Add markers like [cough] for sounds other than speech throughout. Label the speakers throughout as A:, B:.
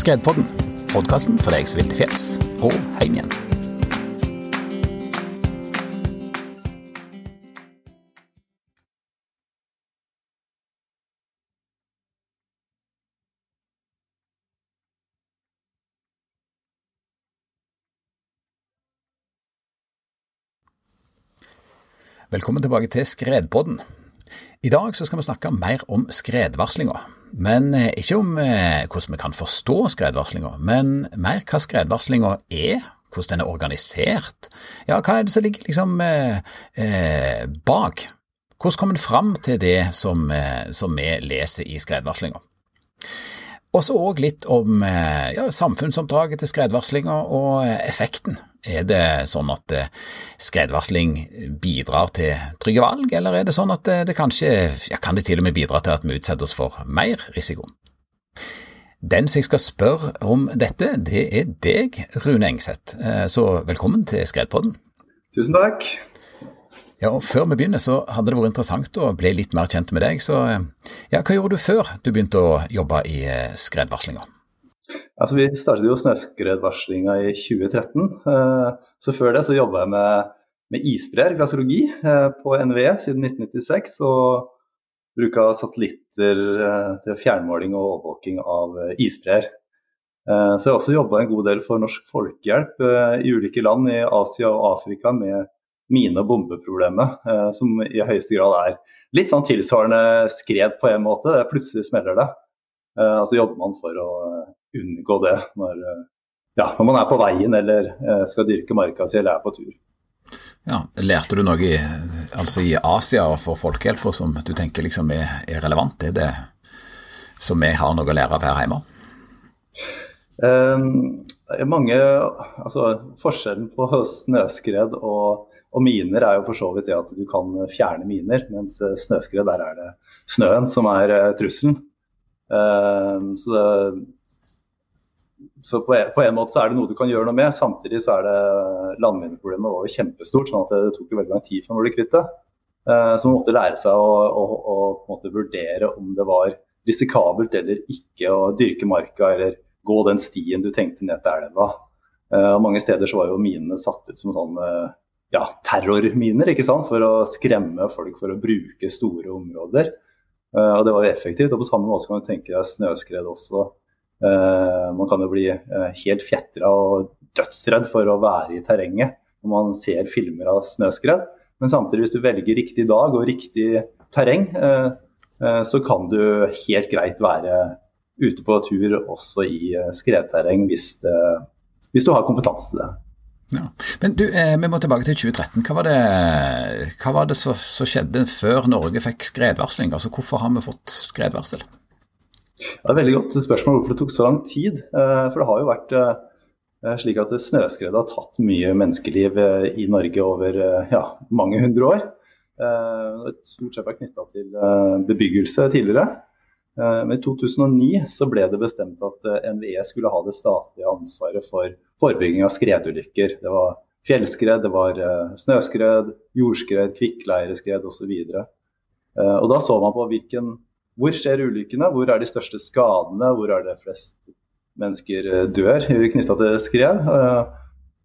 A: Skredpodden, podkasten for deg som vil til fjells og hjem igjen. Velkommen tilbake til Skredpodden. I dag skal vi snakke mer om skredvarslinga. Men eh, ikke om eh, hvordan vi kan forstå skredvarslinga, men mer hva skredvarslinga er, hvordan den er organisert. Ja, hva er det som ligger liksom eh, eh bak? Hvordan kommer en fram til det som, eh, som vi leser i skredvarslinga? Og så òg litt om eh, ja, samfunnsoppdraget til skredvarslinga og effekten er det sånn at eh, skredvarsling bidrar til trygge valg, eller er det sånn at eh, det kanskje ja, kan det til og med bidra til at vi utsetter oss for mer risiko? Den som jeg skal spørre om dette, det er deg, Rune Engseth, eh, så velkommen til Skredpodden.
B: Tusen takk.
A: Ja, og Før vi begynner, så hadde det vært interessant å bli litt mer kjent med deg. Så ja, hva gjorde du før du begynte å jobbe i skredvarslinga?
B: Altså, vi startet jo snøskredvarslinga i 2013. Eh, så før det så jobba jeg med, med isbreer, glaciologi, eh, på NVE siden 1996. Og bruka satellitter eh, til fjernmåling og overvåking av isbreer. Så jeg har også jobba en god del for Norsk Folkehjelp i ulike land i Asia og Afrika med mine- og bombeproblemet, som i høyeste grad er litt sånn tilsvarende skred på en måte. Plutselig smeller det. Og så jobber man for å unngå det når, eh, ja, når man er på veien eller eh, skal dyrke marka si eller er på tur.
A: Ja, Lærte du noe i, altså i Asia for folkehjelp som du tenker liksom er, er, relevant? Er det som vi har noe å lære av her hjemme?
B: Um, mange, altså Forskjellen på snøskred og, og, miner er jo for så vidt det at du kan fjerne miner, mens snøskred der er det snøen som er trusselen. Um, så det, så på en, på en, måte så er det noe du kan gjøre noe med. Samtidig så er det landmineproblemet var jo kjempestort, sånn at det tok jo veldig lang tid før man ble kvitt det. Uh, så man måtte lære seg å, å, å, å vurdere om det var risikabelt eller ikke å dyrke marka eller gå den stien du tenkte ned til elva. Og mange steder så var jo minene satt ut som sånne ja, terrorminer ikke sant? for å skremme folk for å bruke store områder. Og Det var jo effektivt. og På samme måte kan du tenke deg snøskred også. Eh, man kan jo bli eh, helt fjetra og dødsredd for å være i terrenget når man ser filmer av snøskred. Men samtidig, hvis du velger riktig dag og riktig terreng, eh, så kan du helt greit være ute på tur også i skredterreng hvis, det, hvis du har kompetanse til det.
A: Ja. Men du, Vi må tilbake til 2013. Hva var det, hva var det som skjedde før Norge fikk skredvarsling? Altså, Hvorfor har vi fått skredvarsel?
B: Det er veldig godt spørsmål hvorfor det tok så lang tid. Eh, for det har jo vært eh, slik at snøskredet har tatt mye menneskeliv eh, i Norge over ja, mange hundre år. Stort sett vært knytta til bebyggelse tidligere. Men i 2009 så ble det bestemt at NVE skulle ha det statlige ansvaret for forebygging av skredulykker. Det var fjellskred, det var snøskred, jordskred, kvikkleireskred osv. Og da så man på hvilken hvor skjer ulykkene? Hvor er de største skadene? Hvor er det flest mennesker eh, dør knytta til skred? Eh,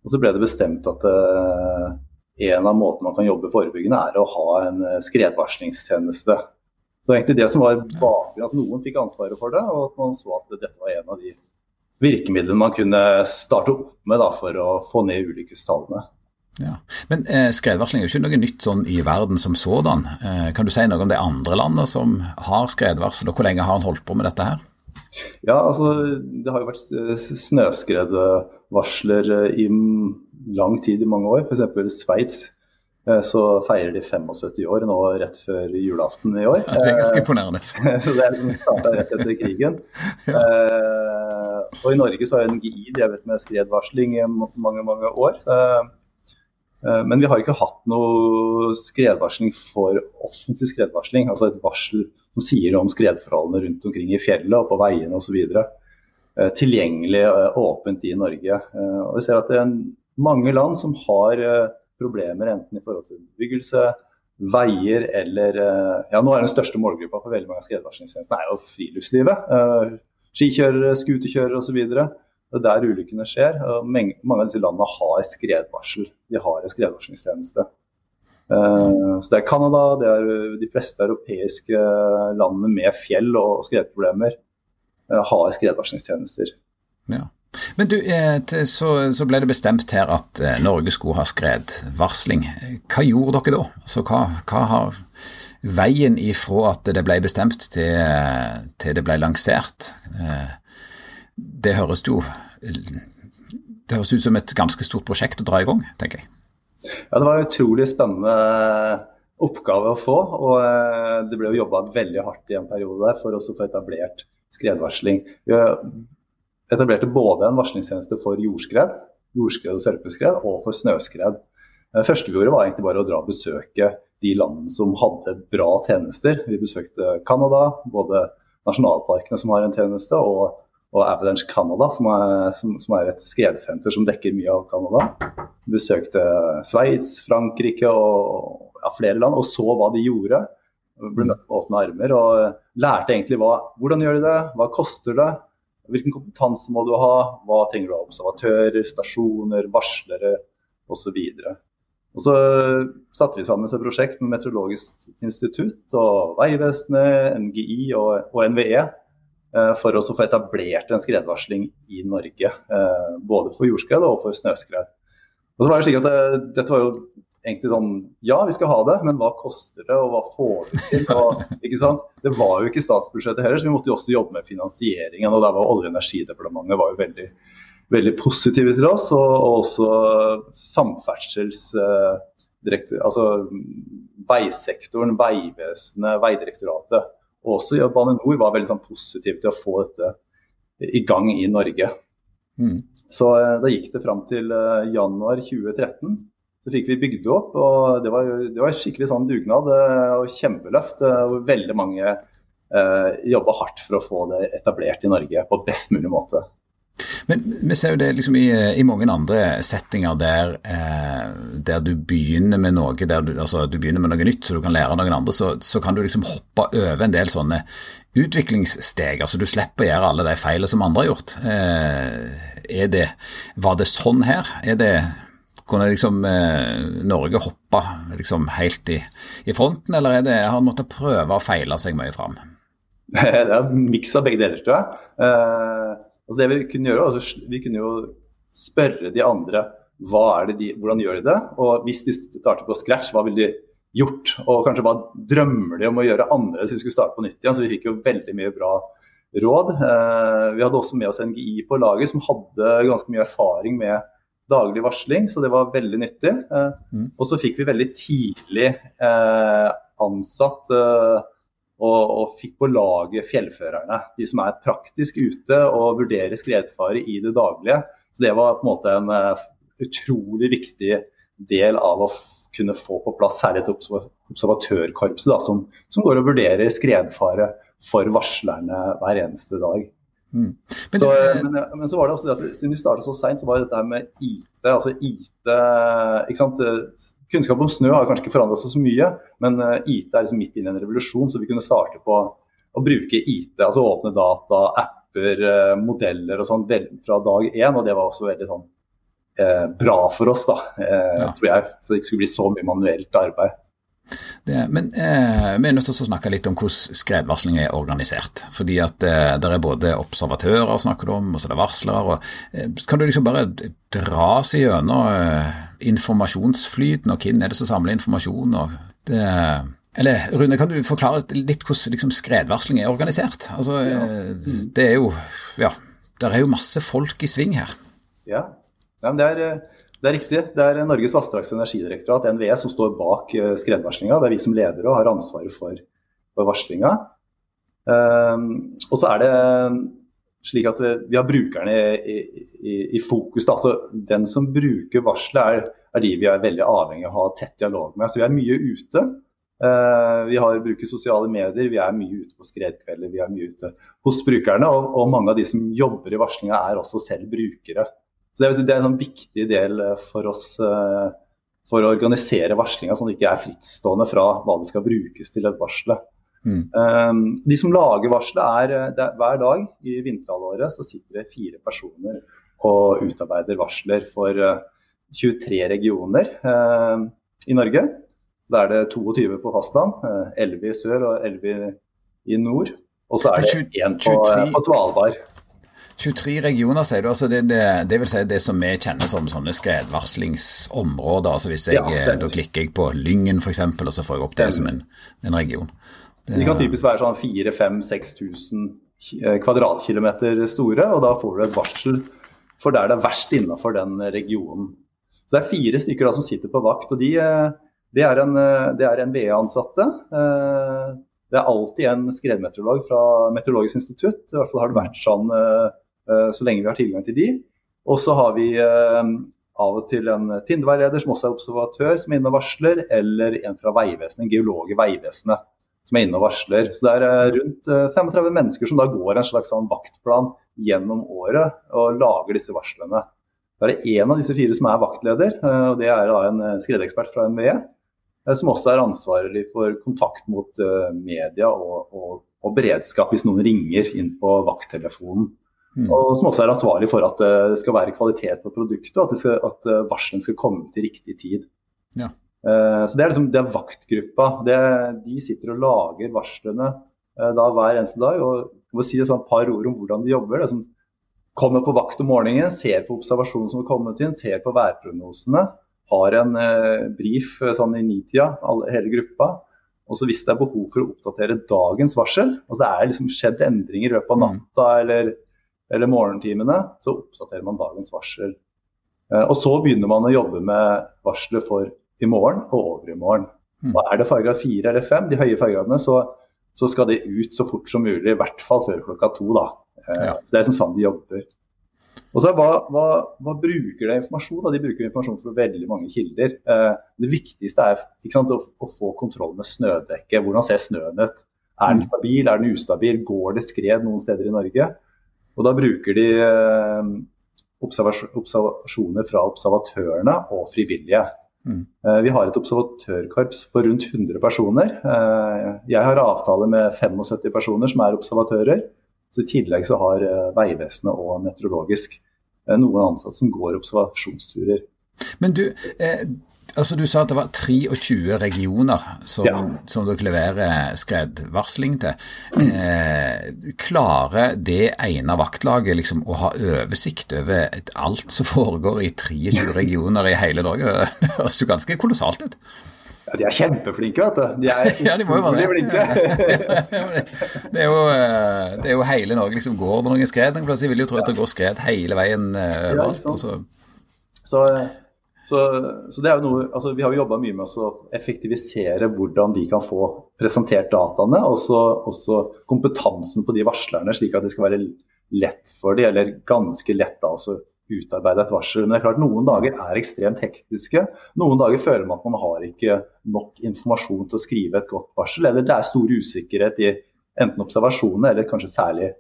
B: og så ble det bestemt at eh, en av måtene man kan jobbe forebyggende, er å ha en skredvarslingstjeneste. Så egentlig det som var bakgrunnen at noen fikk ansvaret for det, og at man så at dette var en av de virkemidlene man kunne starte opp med da, for å få ned ulykkestallene.
A: Ja. Men eh, skredvarsling er jo ikke noe nytt sånn i verden som sådan. Eh, kan du si noe om de andre landene som har skredvarsel, og hvor lenge har han holdt på med dette her?
B: Ja, altså Det har jo vært snøskredvarsler eh, i lang tid, i mange år. F.eks. Sveits. Eh, så feirer de 75 år nå rett før julaften i år.
A: Ja, det er ganske imponerende. [laughs]
B: så det er liksom starta rett etter krigen. [laughs] ja. eh, og i Norge så har NGI drevet med skredvarsling i mange, mange år. Eh, Eh, men vi har ikke hatt noe skredvarsling for offentlig skredvarsling. Altså et varsel som sier om skredforholdene rundt omkring i fjellet og på veiene osv. Eh, tilgjengelig eh, åpent i Norge. Og vi ser at det er mange land som har problemer enten i forhold til bebyggelse, veier eller Ja, nå er den største målgruppa for veldig mange av skredvarslingstjenestene er jo friluftslivet. skikjørere, scooterkjørere osv. Det er der ulykkene skjer. og Mange av disse landene har skredvarsel. De har en skredvarslingstjeneste. Uh, så Det er Canada, det er de fleste europeiske landene med fjell og skredproblemer har skredvarslingstjenester.
A: Ja. Men du, så, så, ble det bestemt her at Norge skulle ha skredvarsling. Hva gjorde dere da? Altså, hva, hva har veien ifra at det ble bestemt til, til det ble lansert? Det høres jo det høres ut som et ganske stort prosjekt å dra i gang, tenker jeg.
B: Ja, Det var en utrolig spennende oppgave å få. og eh, Det ble jo jobba veldig hardt i en periode der for å få etablert skredvarsling. Vi etablerte både en varslingstjeneste for jordskred, jordskred og sørpeskred, og for snøskred. Det eh, første vi gjorde var egentlig bare å dra og besøke de landene som hadde bra tjenester. Vi besøkte Canada, både nasjonalparkene som har en tjeneste, og og Avalanche Canada, som er, som, som er, et skredsenter som dekker mye av Canada. Besøkte Sveits, Frankrike og ja, flere land og så hva de gjorde. Ble møtt med åpne armer og lærte egentlig hva, hvordan gjør de det, hva koster det, hvilken kompetanse må du ha, hva trenger du av observatører, stasjoner, varslere osv. Og så satte vi sammen et prosjekt med Meteorologisk institutt og Vegvesenet, NGI og, og NVE Eh, oss å få etablert en skredvarsling i Norge. Eh, både for jordskred og for snøskred. Og så var det slik at det, eh, Dette var jo egentlig sånn Ja, vi skal ha det, men hva koster det, og hva får vi til? [laughs] Og, ikke sant? Det var jo ikke statsbudsjettet heller, så vi måtte jo også jobbe med finansieringen. og Der var Olje- og energidepartementet var jo veldig, veldig positive til oss, og, og også samferdsels... altså Veisektoren, Vegvesenet, Vegdirektoratet og også ja, Bane Nor var veldig sånn, positiv til å få dette i gang i Norge. Mm. Så eh, da gikk det fram til uh, januar 2013. Så fikk vi bygd det opp, og det var, det var skikkelig sånn dugnad uh, og kjempeløft. hvor veldig mange jobba hardt for å få det etablert i Norge på best mulig måte.
A: Men vi ser jo det liksom i, i mange andre settinger der, eh, der, du begynner med noe der du, altså, du begynner med noe nytt så du kan lære noen andre, så, så, kan du liksom hoppe over en del sånne utviklingssteg. altså Du slipper å gjøre alle de feilene som andre har gjort. Eh, det, var det sånn her? Er det, kunne liksom eh, Norge hoppe liksom helt i, i, fronten, eller er det, har en måttet prøve å feile seg mye fram? [laughs]
B: Det er en miks av begge deler, tror jeg. Eh, Altså det Vi kunne gjøre, altså, vi kunne jo spørre de andre de, hvordan gjør de det, og hvis de starter på scratch, hva ville de gjort? Og kanskje hva drømmer de om å gjøre annerledes hvis vi skulle starte på nytt igjen? Så vi fikk jo veldig mye bra råd. Eh, vi hadde også med oss NGI på laget, som hadde ganske mye erfaring med daglig varsling, så det var veldig nyttig. Eh, mm. Og så fikk vi veldig tidlig eh, ansatt og, og, fikk på laget fjellførerne. De som er praktisk ute og vurderer skredfare i det daglige. Så Det var på en måte en uh, utrolig viktig del av å kunne få på plass særlig et observatørkorps som, som, går og vurderer skredfare for varslerne hver eneste dag. Mm. Men, så, men, men, så var det også det at siden vi startet så seint, så var det dette her med IT. altså IT, ikke sant? Kunnskap om snø har kanskje ikke forandret seg så mye, men eh, IT er liksom midt inne i en revolusjon, så vi kunne starte på å bruke IT, altså åpne data, apper, eh, modeller og sånn fra dag én. Og det var også veldig sånn eh, bra for oss, da, eh, ja. tror jeg. Så det ikke skulle bli så mye manuelt arbeid.
A: Det, men eh, vi er nødt til å snakke litt om hvordan skredvarsling er organisert. Fordi at eh, det er både observatører snakker om, og så er det varslere. Og, eh, kan du liksom bare dra seg gjennom eh, informasjonsflyten, og hvem er det som samler informasjon? det eller Rune, kan du forklare litt hvordan liksom, skredvarsling er organisert? Altså, ja. Eh, det er jo Ja, det er jo masse folk i sving her.
B: Ja, ja det er eh, det er riktig. Det er Norges vassdrags- og energidirektorat, NVE, som står bak eh, skredvarslinga. Det er vi som leder og har ansvaret for, for varslinga. Um, og så er det slik at vi, vi har brukerne i, i, i fokus. Altså, den som bruker varselet, er, er, de vi er veldig avhengig av å ha tett dialog med. Så vi er mye ute. Uh, vi har bruker sosiale medier, vi er mye ute på skredkvelder, vi er mye ute hos brukerne. Og, og mange av de som jobber i varslinga er også selv brukere. Så det, er en sånn viktig del eh, for oss eh, for å organisere varslinga, sånn at det ikke er frittstående fra hva det skal brukes til et varselet. Mm. Um, de som lager varselet, er, er, hver dag i vinterhalvåret så sitter det fire personer og utarbeider varsler for uh, 23 regioner uh, i Norge. Da er det 22 på fastland, uh, 11 i sør og 11 i nord. Og så er det én på, på Svalbard.
A: 23 regioner, sier du. altså det, det, det, vil si det som vi kjenner som sånne skredvarslingsområder. altså Hvis jeg, ja, da klikker jeg på Lyngen f.eks., og så får jeg opp det som en, en region.
B: Det, de kan typisk være sånn 4000-5000 eh, kvadratkilometer store, og da får du et varsel for der det er verst innenfor den regionen. Så Det er fire stykker da som sitter på vakt. og De, de det er en, eh, er VE-ansatte. Det er alltid en skredmeteorolog fra Meteorologisk institutt. I hvert fall har det vært sånn Eh, så lenge vi har tilgang til de. Og så har vi eh, av og til en Tindveileder som også er observatør, som er inne og varsler, eller en fra Vegvesenet, en geolog i Vegvesenet som er inne og varsler. Så det er eh, rundt 35 mennesker som da går en slags sånn vaktplan gjennom året og lager disse varslene. Da er det én av disse fire som er vaktleder, og det er da en skredekspert fra NVE. Som også er ansvarlig for kontakt mot media og, og, og beredskap hvis noen ringer inn på vakttelefonen. Mm. Og som også er ansvarlig for at eh, det skal være kvalitet på produktet, og at, skal, at eh, varslene skal komme til riktig tid. Ja. Uh, så Det er liksom, det er vaktgruppa. Det, de sitter og lager varslene uh, da hver eneste dag. og jeg må si et sånn par ord om hvordan de jobber. Det som kommer på vakt om morgenen, ser på observasjonen som har kommet inn, ser på værprognosene. Har en uh, brief sånn i nitida, hele gruppa. Og så hvis det er behov for å oppdatere dagens varsel, altså det er liksom skjedd endringer i løpet av mm. natta eller eller morgentimene, så oppdaterer man dagens varsel. Eh, og så begynner man å jobbe med varselet for i morgen og over i morgen. Mm. Og er det fargegrad fire eller fem, de høye fargegradene, så, så, skal det ut så fort som mulig. I hvert fall før klokka to. da. Eh, ja. Så Det er liksom sånn de jobber. Og så hva, hva, hva, bruker det informasjon? Da? De bruker informasjon for veldig mange kilder. Eh, det viktigste er sant, å, å, få kontroll med snødekket. Hvordan ser snøen ut? Er den mm. stabil, er den ustabil? Går det skred noen steder i Norge? Og Da bruker de eh, observasjoner fra observatørene og frivillige. Mm. Eh, vi har et observatørkorps på rundt 100 personer. Eh, jeg har avtale med 75 personer som er observatører. Så I tillegg så har Vegvesenet og Meteorologisk noen ansatte som går observasjonsturer.
A: Men du, eh, altså du sa at det var 23 regioner som, ja. som dere leverer skredvarsling til. Eh, klarer det ene vaktlaget liksom å ha oversikt over alt som foregår i 23 regioner i hele Norge? Det høres jo ganske kolossalt ut.
B: Ja, De er kjempeflinke, vet du. De er [laughs]
A: ja, de må jo være det. [laughs] det, er jo, eh, det er jo hele Norge liksom går det noen skred. Jeg vil jo tro at det går skred hele veien uh, overalt. Ja,
B: så, så, så, det er jo noe, altså Vi har jo jobba mye med å effektivisere hvordan de kan få presentert dataene. Og også kompetansen på de varslerne, slik at det skal være lett for de, eller ganske lett da også utarbeide et varsel. Men det er klart noen dager er ekstremt hektiske. Noen dager føler man at man har ikke nok informasjon til å skrive et godt varsel. Eller det er stor usikkerhet i enten observasjonene eller kanskje særlig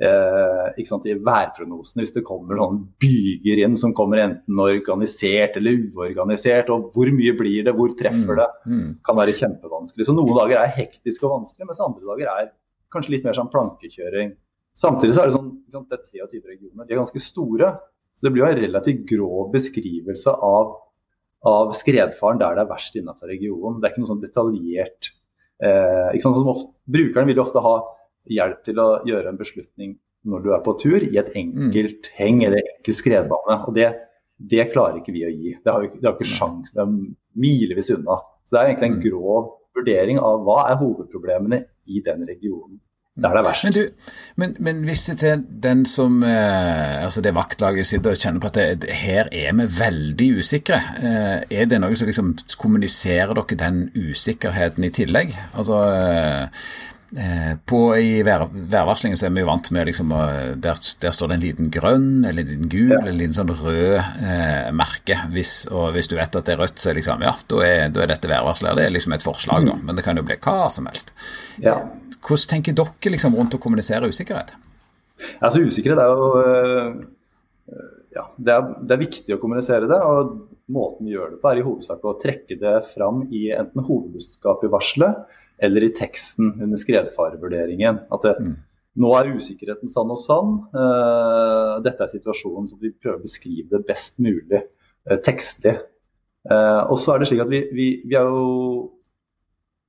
B: eh, sant, i værprognosene hvis det kommer sånn byger inn som kommer enten organisert eller uorganisert. og Hvor mye blir det, hvor treffer det? Mm, mm. Kan være kjempevanskelig. Så Noen dager er hektiske og vanskelige, mens andre dager er kanskje litt mer sånn plankekjøring. Samtidig så er det sånn, sant, det er 23 regioner, de er ganske store. Så det blir jo en relativt grov beskrivelse av, av skredfaren der det er verst innenfor regionen. Det er ikke noe sånn detaljert eh, ikke sant, ofte, Brukeren vil ofte ha hjelp til å gjøre en beslutning når du er på tur i et enkelt mm. heng eller enkel skredbane. Og det, det, klarer ikke vi å gi. Det har vi det har ikke sjans, det er milevis unna. Så det er egentlig en mm. grov vurdering av hva er hovedproblemene i den regionen. Der det er verst.
A: Men, du, men, men hvis det er den som eh, altså det vaktlaget sitter og kjenner på at det, her er vi veldig usikre, eh, er det noe som liksom kommuniserer dere den usikkerheten i tillegg? Altså Eh, på, I vær, værvarslingen så er vi jo vant med liksom, der, der, står det en liten grønn eller en liten gul ja. eller en liten sånn rød eh, merke. Hvis, og hvis du vet at det er rødt, så er liksom, ja, da er, da er dette værvarsler. Det er liksom et forslag, da. Mm. Men det kan jo bli hva som helst. Ja. Hvordan tenker dere liksom, rundt å kommunisere usikkerhet?
B: Altså Usikkerhet er jo øh, ja, det er, det er, viktig å kommunisere det. og Måten vi gjør det på, er i hovedsak å trekke det fram i enten hovedbudskapet i varselet eller i teksten under skredfarevurderingen. At det, mm. nå er usikkerheten sann og sann. Uh, dette er situasjonen som vi prøver å beskrive det best mulig uh, tekstlig. Uh, og så er det slik at vi, vi, vi, jo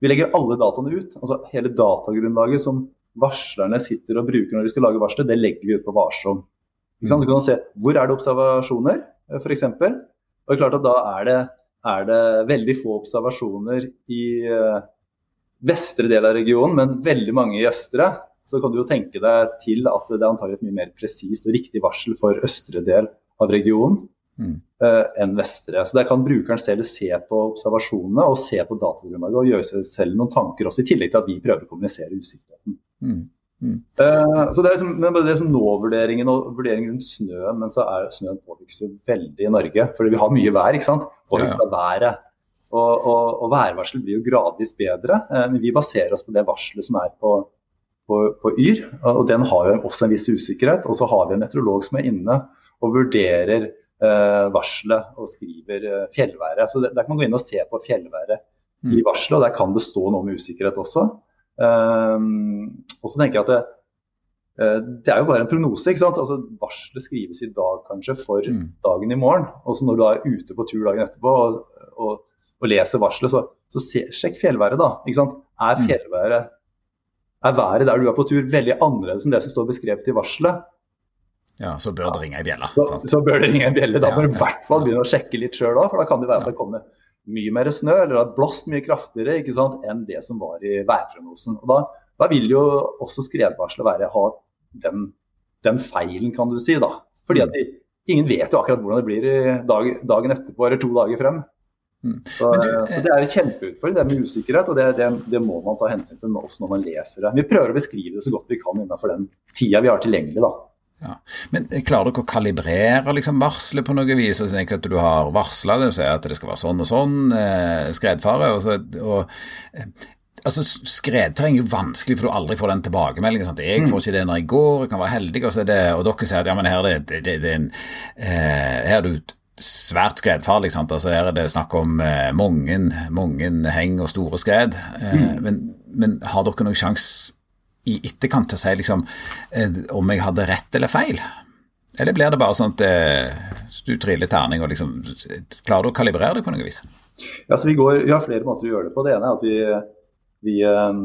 B: Vi legger alle dataene ut. altså Hele datagrunnlaget som varslerne sitter og bruker når de skal lage varsler, det legger vi ut på Varsom. Du kan se hvor er det observasjoner, f.eks. Og det er klart at da er det, er det veldig få observasjoner i vestre del av regionen, men veldig mange i østre, så kan du jo tenke deg til at det er antagelig et mye mer presist og riktig varsel for østre del av regionen mm. uh, enn vestre. Så Der kan brukeren selv se på observasjonene og se på datagrunnlaget og gjøre seg selv noen tanker, også i tillegg til at vi prøver å kommunisere usikkerheten. Mm. Mm. Uh, så Det er liksom, det er liksom nå-vurderingen og vurderingen rundt snøen, men så er snøen påvirkes jo veldig i Norge. Fordi vi har mye vær. ikke sant? Påvirkes av været. Og, og, og værvarsel blir jo gradvis bedre. Eh, men vi baserer oss på det varselet som er på, på, på, Yr. Og den har jo også en viss usikkerhet. Og så har vi en meteorolog som er inne og vurderer eh, varselet og skriver eh, fjellværet. Så det, Der kan man gå inn og se på fjellværet mm. i varselet, og der kan det stå noe med usikkerhet også. Um, og så tenker jeg at det, eh, det er jo bare en prognose. ikke sant? Altså Varselet skrives i dag kanskje for mm. dagen i morgen. Og så når du er ute på tur dagen etterpå og, og og leser varselet, så, så se, sjekk fjellværet, da. Ikke sant? Er mm. fjellværet er været der du er på tur veldig annerledes enn det som står beskrevet i varselet?
A: Ja, så bør det ringe ei bjelle.
B: Så, så, bør det ringe ei bjelle. Da må du i hvert fall begynne å sjekke litt sjøl òg, for da kan det være at det kommer mye mer snø, eller det har blåst mye kraftigere ikke sant, enn det som var i værprognosen. Og da, da, vil jo også skredvarselet være ha den, den, feilen, kan du si. da. Fordi at de, ingen vet jo akkurat hvordan det blir dag, dagen etterpå eller to dager frem. Mm. Så, du, så, det er en kjempeutfordring, det med usikkerhet, og det, det, det, må man ta hensyn til også når man leser det. Vi prøver å beskrive det så godt vi kan innenfor den tida vi har tilgjengelig. da.
A: Ja. Men klarer dere å kalibrere liksom, varselet på noe vis? Altså, at du har varsla det, sier at det skal være sånn og sånn, eh, skredfare. Og så, og, eh, altså, Skredterreng er jo vanskelig, for du aldri får den tilbakemeldingen. Sant? Jeg får mm. ikke det når jeg går, jeg kan være heldig, og, det, og dere sier at ja, men her er det, det, det er en, eh, her er du svært skredfarlig. Sant? Altså Her er det snakk om eh, mange, mange heng og store skred. Eh, mm. men, men, har dere noen sjanse i etterkant til å si liksom, eh, om jeg hadde rett eller feil? Eller blir det bare sånn at eh, du triller terning og liksom Klarer du å kalibrere det på noe vis?
B: Ja, vi, går, vi, har flere måter å gjøre det på. Det ene er at vi, vi, eh,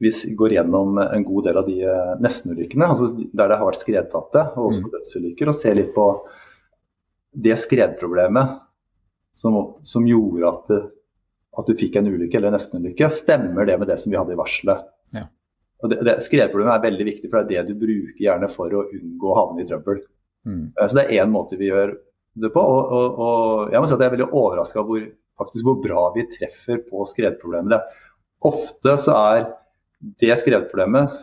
B: vi går gjennom en god del av de eh, nestenulykkene, altså der det har vært skredtatte og også mm. dødsulykker, og ser litt på det skredproblemet som, som gjorde at, at, du fikk en ulykke eller nesten ulykke, stemmer det med det som vi hadde i varselet. Ja. Og det, det, skredproblemet er veldig viktig, for det er det du bruker gjerne for å unngå å havne i trøbbel. Mm. Eh, så det er én måte vi gjør det på. Og, og, og jeg må si at jeg er veldig overraska hvor, hvor bra vi treffer på skredproblemet. Det. Ofte så er det skredproblemet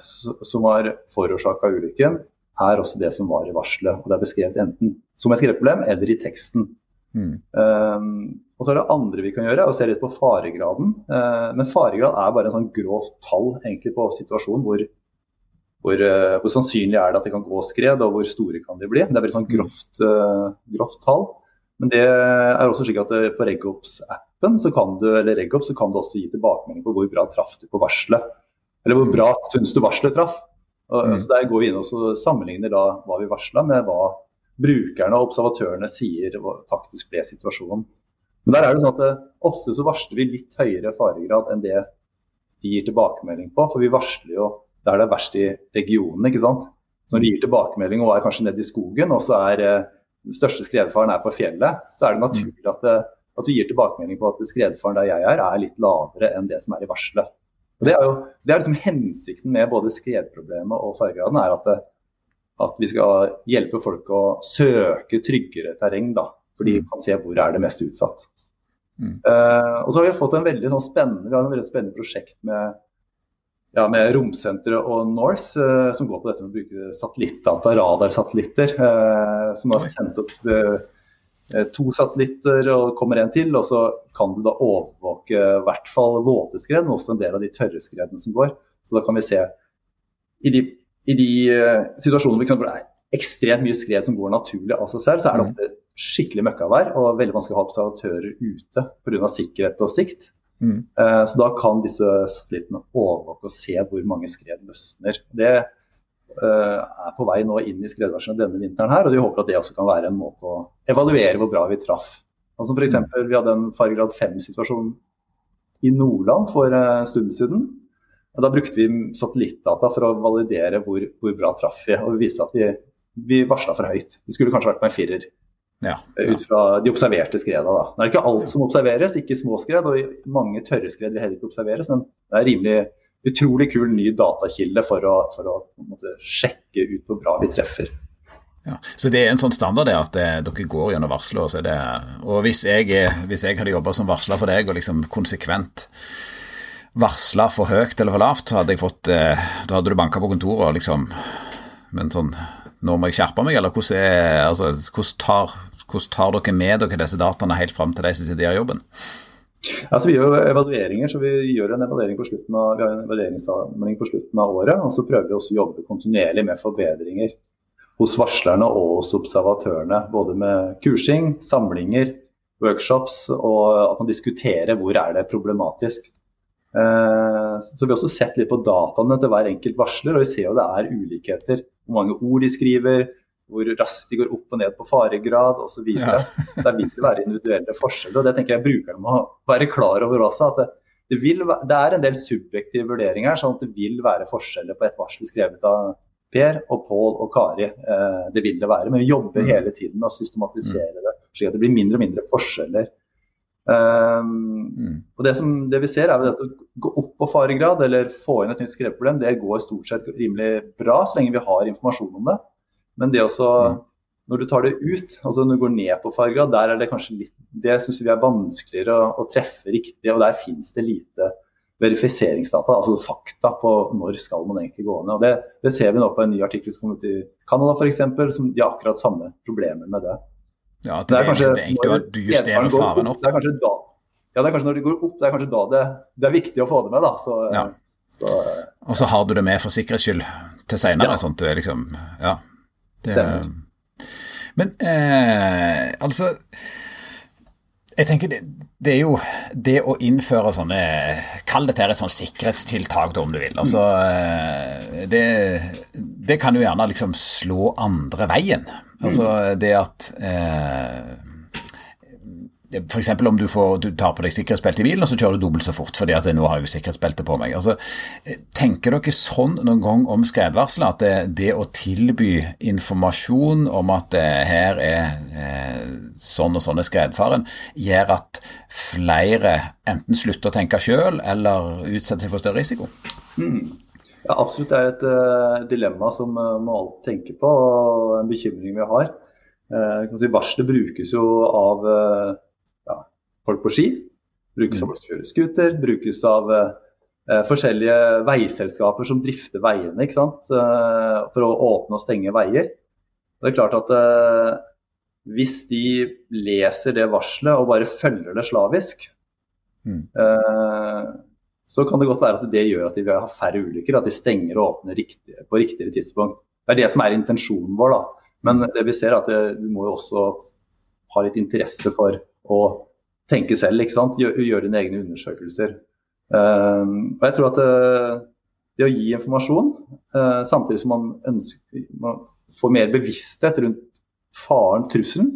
B: som har forårsaka ulykken, er også det som var i varselet. Og det er beskrevet enten som et skredproblem eller i teksten. Mm. Um, og så er det andre vi kan gjøre, å se litt på faregraden. Uh, men faregrad er bare en sånn grovt tall egentlig på situasjonen hvor, hvor, uh, hvor, sannsynlig er det at det kan gå skred, og hvor store kan de bli. Det er veldig sånn grovt, uh, grovt tall. Men det er også slik at på Regops-appen så kan du eller RegOps, så kan du også gi tilbakemelding på hvor bra traff du på varselet. Eller hvor bra syns du varselet traff. Og, mm. så Der går vi inn og sammenligner da hva vi varsla med hva brukerne og observatørene sier faktisk ble situasjonen. Men der er det sånn at det, eh, Ofte så varsler vi litt høyere faregrad enn det de gir tilbakemelding på. For vi varsler jo der det er verst i regionen. ikke sant? Så Når de gir tilbakemelding og er kanskje nede i skogen, og så er eh, den største skredfaren er på fjellet, så er det naturlig at, det, eh, at du gir tilbakemelding på at skredfaren der jeg er, er litt lavere enn det som er i varselet. Det er jo det er liksom hensikten med både skredproblemet og fargegraden, er at, det, at, vi skal hjelpe folk å søke tryggere terreng. da, For de mm. kan se hvor er det mest utsatt. Mm. Uh, og så har vi fått en veldig sånn spennende, vi har en veldig spennende prosjekt med, ja, med Romsenteret og Norse, uh, som går på dette med å bruke satellittdata, radarsatellitter, uh, som har sendt opp to satellitter og kommer en til, og så kan du da overvåke i hvert fall våte skred, men også en del av de tørre skredene som går. Så da kan vi se i de, i de uh, situasjonene hvor det er ekstremt mye skred som går naturlig av seg selv, så er det mm. ofte skikkelig møkkavær og veldig vanskelig å ha observatører ute pga. sikkerhet og sikt. Mm. Eh, så da kan disse satellittene overvåke og se hvor mange skred løsner. Det eh, er på vei nå inn i skredversjonen denne vinteren her, og vi håper at det også kan være en måte å evaluere hvor bra vi traff. Altså for eksempel, Vi hadde en fargegrad 5-situasjon i Nordland for en stund siden. Og da brukte vi satellittdata for å validere hvor, hvor bra traff vi. Og vi viste at vi, vi varsla for høyt. Vi skulle kanskje vært på en firer. Ja, ja. Ut fra de observerte skreda. Da. Det er ikke alt som observeres, ikke små skred. Og mange tørre skred vil heller ikke observeres. Men det er rimelig utrolig kul ny datakilde for å, for å måte, sjekke ut hvor bra vi treffer.
A: Ja, så det er en sånn standard det at det, eh, dere går gjennom varsler. Og, og hvis, jeg, hvis jeg hadde jobba som varsler for deg og liksom konsekvent varsla for høyt eller for lavt, så hadde jeg fått eh, Da hadde du banka på kontoret og liksom Men sånn Nå må jeg skjerpe meg, eller hvordan, er, altså, hvordan, tar, hvordan tar dere med dere disse dataene helt fram til de som sitter i jobben?
B: Altså, vi gjør evalueringer, så vi gjør en evaluering på slutten av, vi har en evalueringssamling på slutten av året. og Så prøver vi også å jobbe kontinuerlig med forbedringer hos varslerne og hos observatørene. Både med kursing, samlinger, workshops og at man diskuterer hvor er det problematisk. Eh, så Vi har også sett litt på dataene til hver enkelt varsler, og vi ser jo det er ulikheter. Hvor mange ord de skriver, hvor raskt de går opp og ned på faregrad osv. Ja. [laughs] Der vil det være individuelle forskjeller. og Det tenker jeg brukerne må være klar over også. at det, det, vil, det er en del subjektive vurderinger sånn at det vil være forskjeller på et varsel skrevet av Per og Pål og Kari. Eh, det vil det være. Men vi jobber mm. hele tiden med å systematisere det, slik at det blir mindre og mindre forskjeller Um, mm. og det, som, det, vi ser er at å gå opp på faregrad eller få inn et nytt skrevproblem det går stort sett rimelig bra så lenge vi har informasjon om det. Men det også, mm. når du tar det ut, altså når du går ned på farga, der er det kanskje litt Det syns vi er vanskeligere å, å, treffe riktig, og der finnes det lite verifiseringsdata, altså fakta på når skal man egentlig gå ned. og Det, det ser vi nå på en ny artikkel som kom ut i Canada f.eks., som de har akkurat samme problemer med det.
A: Ja, det, det er, kanskje når du justerer faren opp.
B: Det er kanskje da, ja, det er kanskje når det går opp, det er kanskje da det, det er viktig å få det med. da. Så, ja.
A: så, og så har du det med for sikkerhets skyld til seinere, ja. sånn at du er liksom Ja. Det, Men eh, altså jeg tenker det, det, er jo det å innføre sånne Kall dette her et sånn sikkerhetstiltak, om du vil. Altså, eh, det, det kan jo gjerne liksom slå andre veien. Altså det at eh, F.eks. om du, får, du, tar på deg sikkerhetsbelte i bilen, og så kjører du dobbelt så fort fordi at nå har jeg sikkerhetsbelte på meg. Altså, tenker dere sånn noen gang om skredvarsel, at det, det, å tilby informasjon om at det her er eh, sånn og sånn er skredfaren, gjør at flere enten slutter å tenke sjøl eller utsetter seg for større risiko? Mm.
B: Ja, absolutt. Det er et uh, dilemma som uh, må alltid tenke på, og en bekymring vi har. Uh, si, Varselet brukes jo av uh, folk på ski. Brukes av mm. folk som kjører scooter. Brukes av forskjellige veiselskaper som drifter veiene ikke sant? for å åpne og stenge veier. Det er klart at hvis de leser det varselet og bare følger det slavisk, mm så kan det godt være at det gjør at de vil ha færre ulykker, at de stenger og åpner riktig, på riktigere tidspunkt. Det er det som er intensjonen vår. da. Men det vi ser er at det, vi må jo også ha litt interesse for å tenke selv. ikke sant? Gjøre, gjør dine egne undersøkelser. Uh, og jeg tror at det, eh, det å gi informasjon, uh, samtidig som man, ønsker, man får mer bevissthet rundt faren, trusselen,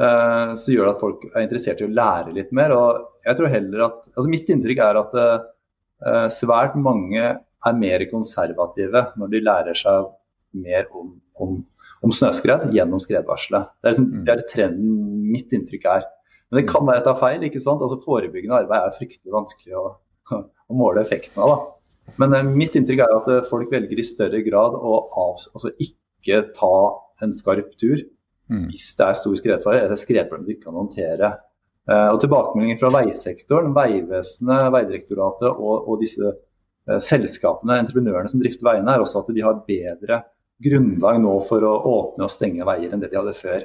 B: uh, så gjør det at folk er interessert i å lære litt mer. og jeg tror heller at, altså Mitt inntrykk er at svært mange er mer konservative når de lærer seg mer om, om, om snøskred gjennom skredvarselet. Det er, liksom, mm. det er trenden mitt inntrykk er. Men det kan være at det er feil. ikke sant? Altså Forebyggende arbeid er fryktelig vanskelig å, å måle effekten av. da. Men eh, mitt inntrykk er at uh, folk velger i større grad å av, altså ikke ta en skarp tur mm. hvis det er stor skredfare eller skredproblem de ikke kan håndtere. Eh, og Tilbakemeldinger fra veisektoren, Vegvesenet, Vegdirektoratet og, og disse eh, selskapene, entreprenørene som drifter veiene, er også at de har bedre grunnlag nå for å åpne og stenge veier enn det de hadde før.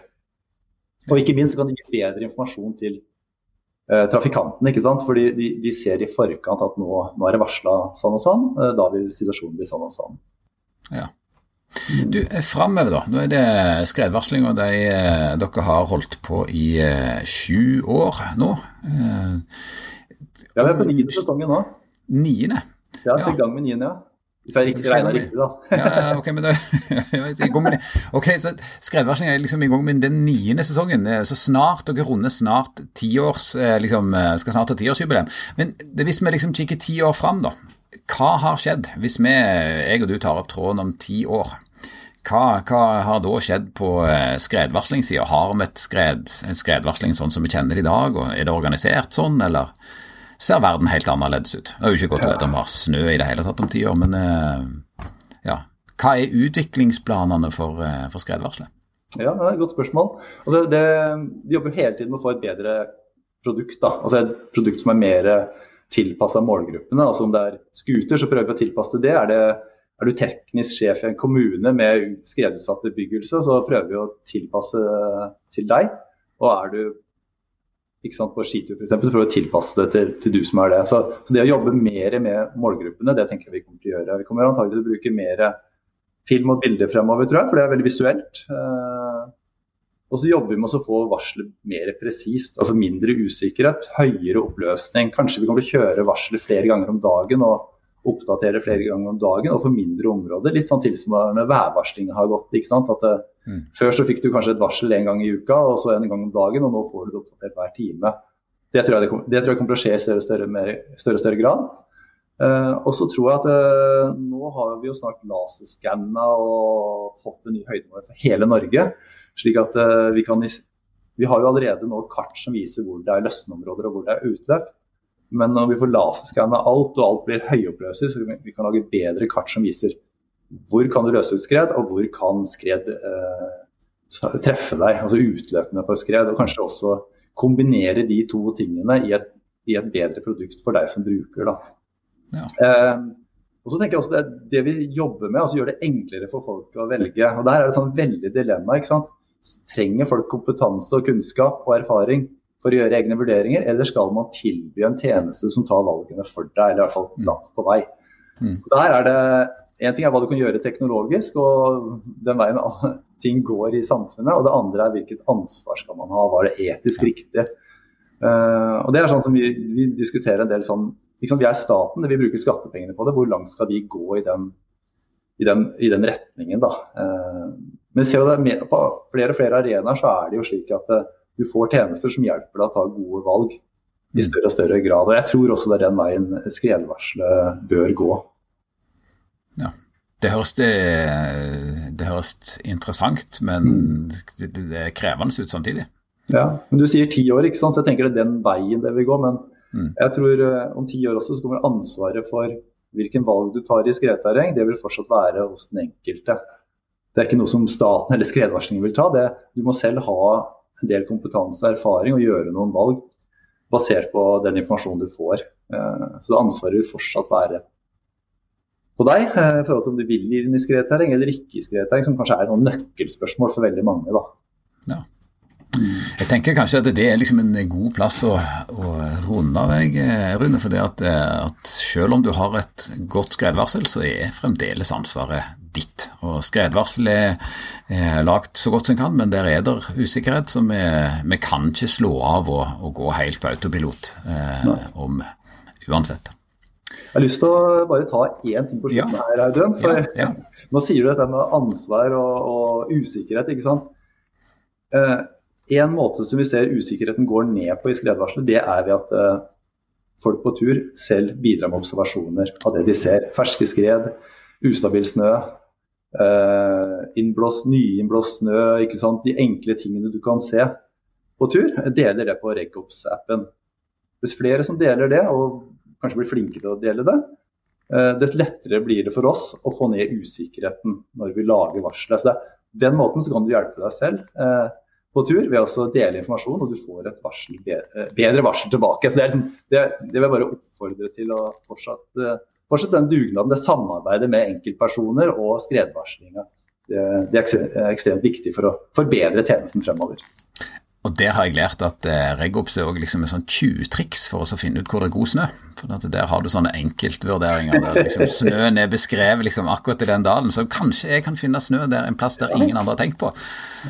B: Og ikke minst kan de gi bedre informasjon til eh, trafikantene. ikke sant? Fordi de, de, ser i forkant at nå, nå er det varsla sånn og sånn, eh, da vil situasjonen bli sånn og sånn.
A: Ja. Du, eh, Framover, da. Nå er det skredvarsling, og de, eh, dere har holdt på i eh, sju år nå.
B: Ja, vi er på niende sesongen nå.
A: Niende?
B: Ja, skal i gang med niende, ja. Hvis jeg riktig riktig, da.
A: ja, ok, men da, i gang med det. Ok, så Skredvarsling er liksom i gang med den niende sesongen. Så snart dere runder snart tiårs, eh, liksom, eh, skal snart ha tiårsjubileum. Men hvis vi liksom kikker ti år fram, da. Hva har skjedd hvis vi, jeg og du tar opp tråden om ti år? Hva, hva har da skjedd på eh, skredvarslingssida? Har vi skred, en skredvarsling sånn som vi kjenner det i dag? og Er det organisert sånn, eller? Ser verden helt annerledes ut. Det er jo ikke godt å vite om det har snø i det hele tatt om ti år, men eh, ja. Hva er utviklingsplanene for, eh, for skredvarselet?
B: Ja, det er et godt spørsmål. Altså, det, vi jobber hele tiden med å få et bedre produkt. Da. Altså Et produkt som er mer tilpassa målgruppene. Altså Om det er scooter, så prøver vi å tilpasse det. Er, det. er, du teknisk sjef i en kommune med skredutsatt bebyggelse, så prøver vi å tilpasse til deg. Og er du ikke sant, på skitur f.eks., så for å tilpasse det til, til, du som er det. Så, så, det å jobbe mer med målgruppene, det tenker jeg vi kommer til å gjøre. Vi kommer antagelig til å bruke mer film og bilder fremover, tror jeg, for det er veldig visuelt. Eh, og så jobber vi med å få varselet mer presist, altså mindre usikkerhet, høyere oppløsning. Kanskje vi kommer til å kjøre varselet flere ganger om dagen og oppdatere flere ganger om dagen og for mindre områder. Litt sånn tilsvarende værvarsling har gått. ikke sant? At det, mm. Før så fikk du kanskje et varsel en gang i uka og så en gang om dagen, og nå får du det oppdatert hver time. Det tror jeg, det det tror jeg kommer til å skje i større og større, mer, større, større grad. Uh, og så tror jeg at uh, nå har vi jo snart laserskanna og fått en ny høydemåler for hele Norge. slik at uh, vi kan vi har jo allerede nå kart som viser hvor det er løsneområder og hvor det er utløp. Men når vi får laserskanna alt, og alt blir høyoppløselig, så vi kan lage bedre kart som viser hvor kan du løse ut skred, og hvor kan skred eh, treffe deg. Altså utløpene for skred. Og kanskje også kombinere de to tingene i et, i et bedre produkt for deg som bruker. Ja. Eh, og så tenker jeg også det, det vi jobber med, altså gjør det enklere for folk å velge. og Der er det sånn veldig dilemma. ikke sant? Trenger folk kompetanse og kunnskap og erfaring? For å gjøre egne vurderinger, eller skal man tilby en tjeneste som tar valgene for deg, eller i hvert fall mm. langt på vei. Mm. Der er det En ting er hva du kan gjøre teknologisk, og den veien ting går i samfunnet. Og det andre er hvilket ansvar skal man ha, hva er det etisk riktig. Uh, og det er sånn som Vi, vi diskuterer en del sånn liksom, Vi er staten, vi bruker skattepengene på det. Hvor langt skal vi gå i den, i den, i den retningen? da? Uh, men ser du det på flere og flere arenaer så er det jo slik at uh, du får tjenester som hjelper deg å ta gode valg i større og større grad. Og Jeg tror også det er den veien skredvarselet bør gå.
A: Ja. Det høres, det, det høres interessant, men mm. det, det, er krevende ut samtidig.
B: Ja, men Du sier ti år, ikke sant? så jeg tenker det er den veien det vil gå. Men mm. jeg tror uh, om ti år også så kommer ansvaret for hvilken valg du tar i skredterreng, det vil fortsatt være hos den enkelte. Det er ikke noe som staten eller skredvarslingen vil ta. Det, du må selv ha en del kompetanse og erfaring og gjøre noen valg basert på den informasjonen du får. Eh, så det ansvaret vil fortsatt være på deg eh, i forhold til om du vil gi i skredterreng eller ikke i skredterreng, som kanskje er noen nøkkelspørsmål for veldig mange. da.
A: Ja. Jeg tenker kanskje at det er liksom en god plass å, å runde av, Rune. For at, at, selv om du har et godt skredvarsel, så er fremdeles ansvaret ditt. Og skredvarsel er, er lagt så godt som kan, men der er det usikkerhet, så vi, vi kan ikke slå av og, og gå helt på autopilot eh, om uansett.
B: Jeg har lyst til å bare ta én ting på slutten ja. her, Audun. For ja, ja. Nå sier du dette med ansvar og, og usikkerhet. ikke sant? Eh, en måte som vi ser usikkerheten går ned på i skredvarselet, det er ved at eh, folk på tur selv bidrar med observasjoner av det de ser. Ferske skred, ustabil snø, innblåst, nyinnblåst snø, ikke sant? de enkle tingene du kan se på tur. Deler det på Regops-appen. Hvis flere som deler det, og kanskje blir flinke til å dele det, eh, dess lettere blir det for oss å få ned usikkerheten når vi lager varselet. Så den måten så kan du hjelpe deg selv eh, på tur ved å dele informasjon, og du får et varsel, bedre varsel tilbake. Så Det, liksom, det, det vil jeg bare oppfordre til å fortsatt fortsatt den dugnaden, det samarbeidet med enkeltpersoner og skredvarslinga. Det, er ekstremt viktig for å forbedre tjenesten fremover.
A: Og det har jeg lært at eh, Regops er også liksom et sånn tjuvtriks for oss å finne ut hvor det er god snø. For Der har du sånne enkeltvurderinger der liksom snøen er beskrevet liksom akkurat i den dalen. Så kanskje jeg kan finne snø der en plass der ingen andre har tenkt på.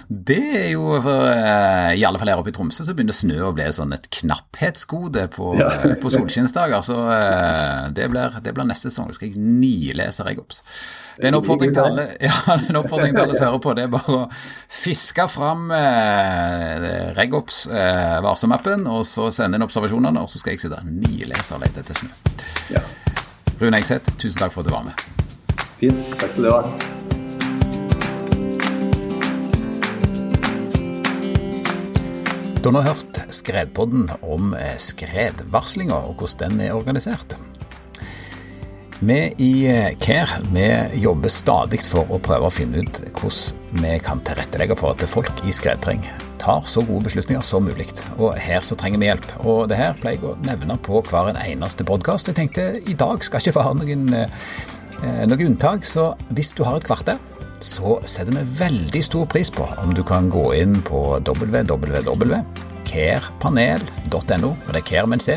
A: Det er jo for, eh, I alle fall her oppe i Tromsø så begynner snø å bli sånn et knapphetsgode på, ja. Eh, på solskinnsdager. Så eh, det blir, det blir neste sesong. Da skal jeg nilese Regops. Det er en oppfordring til alle, [laughs] ja, en oppfordring til alle som hører på. Det er bare å fiske fram eh, Regops eh, varselmappen, og så sende inn observasjonene, og så skal jeg sitte nilese lete etter snø. Ja. Rune Eikseth, tusen takk for at du var med.
B: Fint. Takk skal du ha.
A: Du har nå hørt Skredpodden om eh, skredvarslinga og hvordan den er organisert. Vi i eh, Care vi jobber stadig for å prøve å finne ut hvordan vi kan tilrettelegge for at folk i skredterreng tar så gode beslutninger som mulig. Og her så trenger vi hjelp. Og det her pleier jeg å nevne på hver en eneste podkast. Jeg tenkte i dag skal ikke være noen, eh, noen unntak, så hvis du har et kvarter så setter vi veldig stor pris på om du kan gå inn på www.carepanel.no, og det er Care med en C,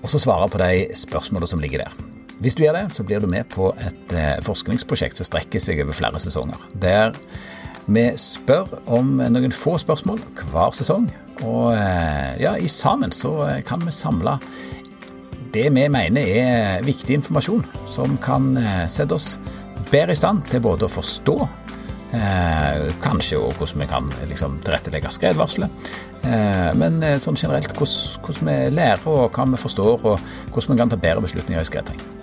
A: og så svare på de spørsmålene som ligger der. Hvis du gjør det, så blir du med på et eh, forskningsprosjekt som strekker seg over flere sesonger. Der vi spør om noen få spørsmål hver sesong, og eh, ja, i sammen så eh, kan vi samle det vi mener er viktig informasjon som kan sette oss bedre i stand til både å forstå eh, kanskje også hvordan vi kan liksom, tilrettelegge skredvarselet, eh, men eh, sånn generelt hvordan, hvordan, vi lærer og hva vi forstår, og hvordan vi kan ta bedre beslutninger i skredterreng.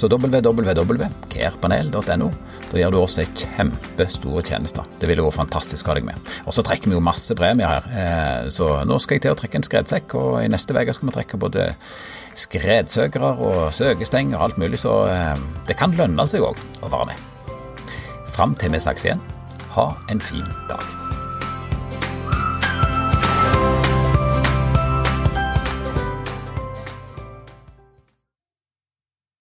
A: Så www.carepanel.no. Da gjør du oss en kjempestor tjeneste. Det ville vært fantastisk å ha deg med. Og så trekker vi jo masse premier her, eh, så nå skal jeg til å trekke en skredsekk, og i neste uke skal vi trekke både skredsøkere og søkestenger og alt mulig, så eh, det kan lønne seg òg å være med. Fram til vi snakkes igjen, ha en fin dag.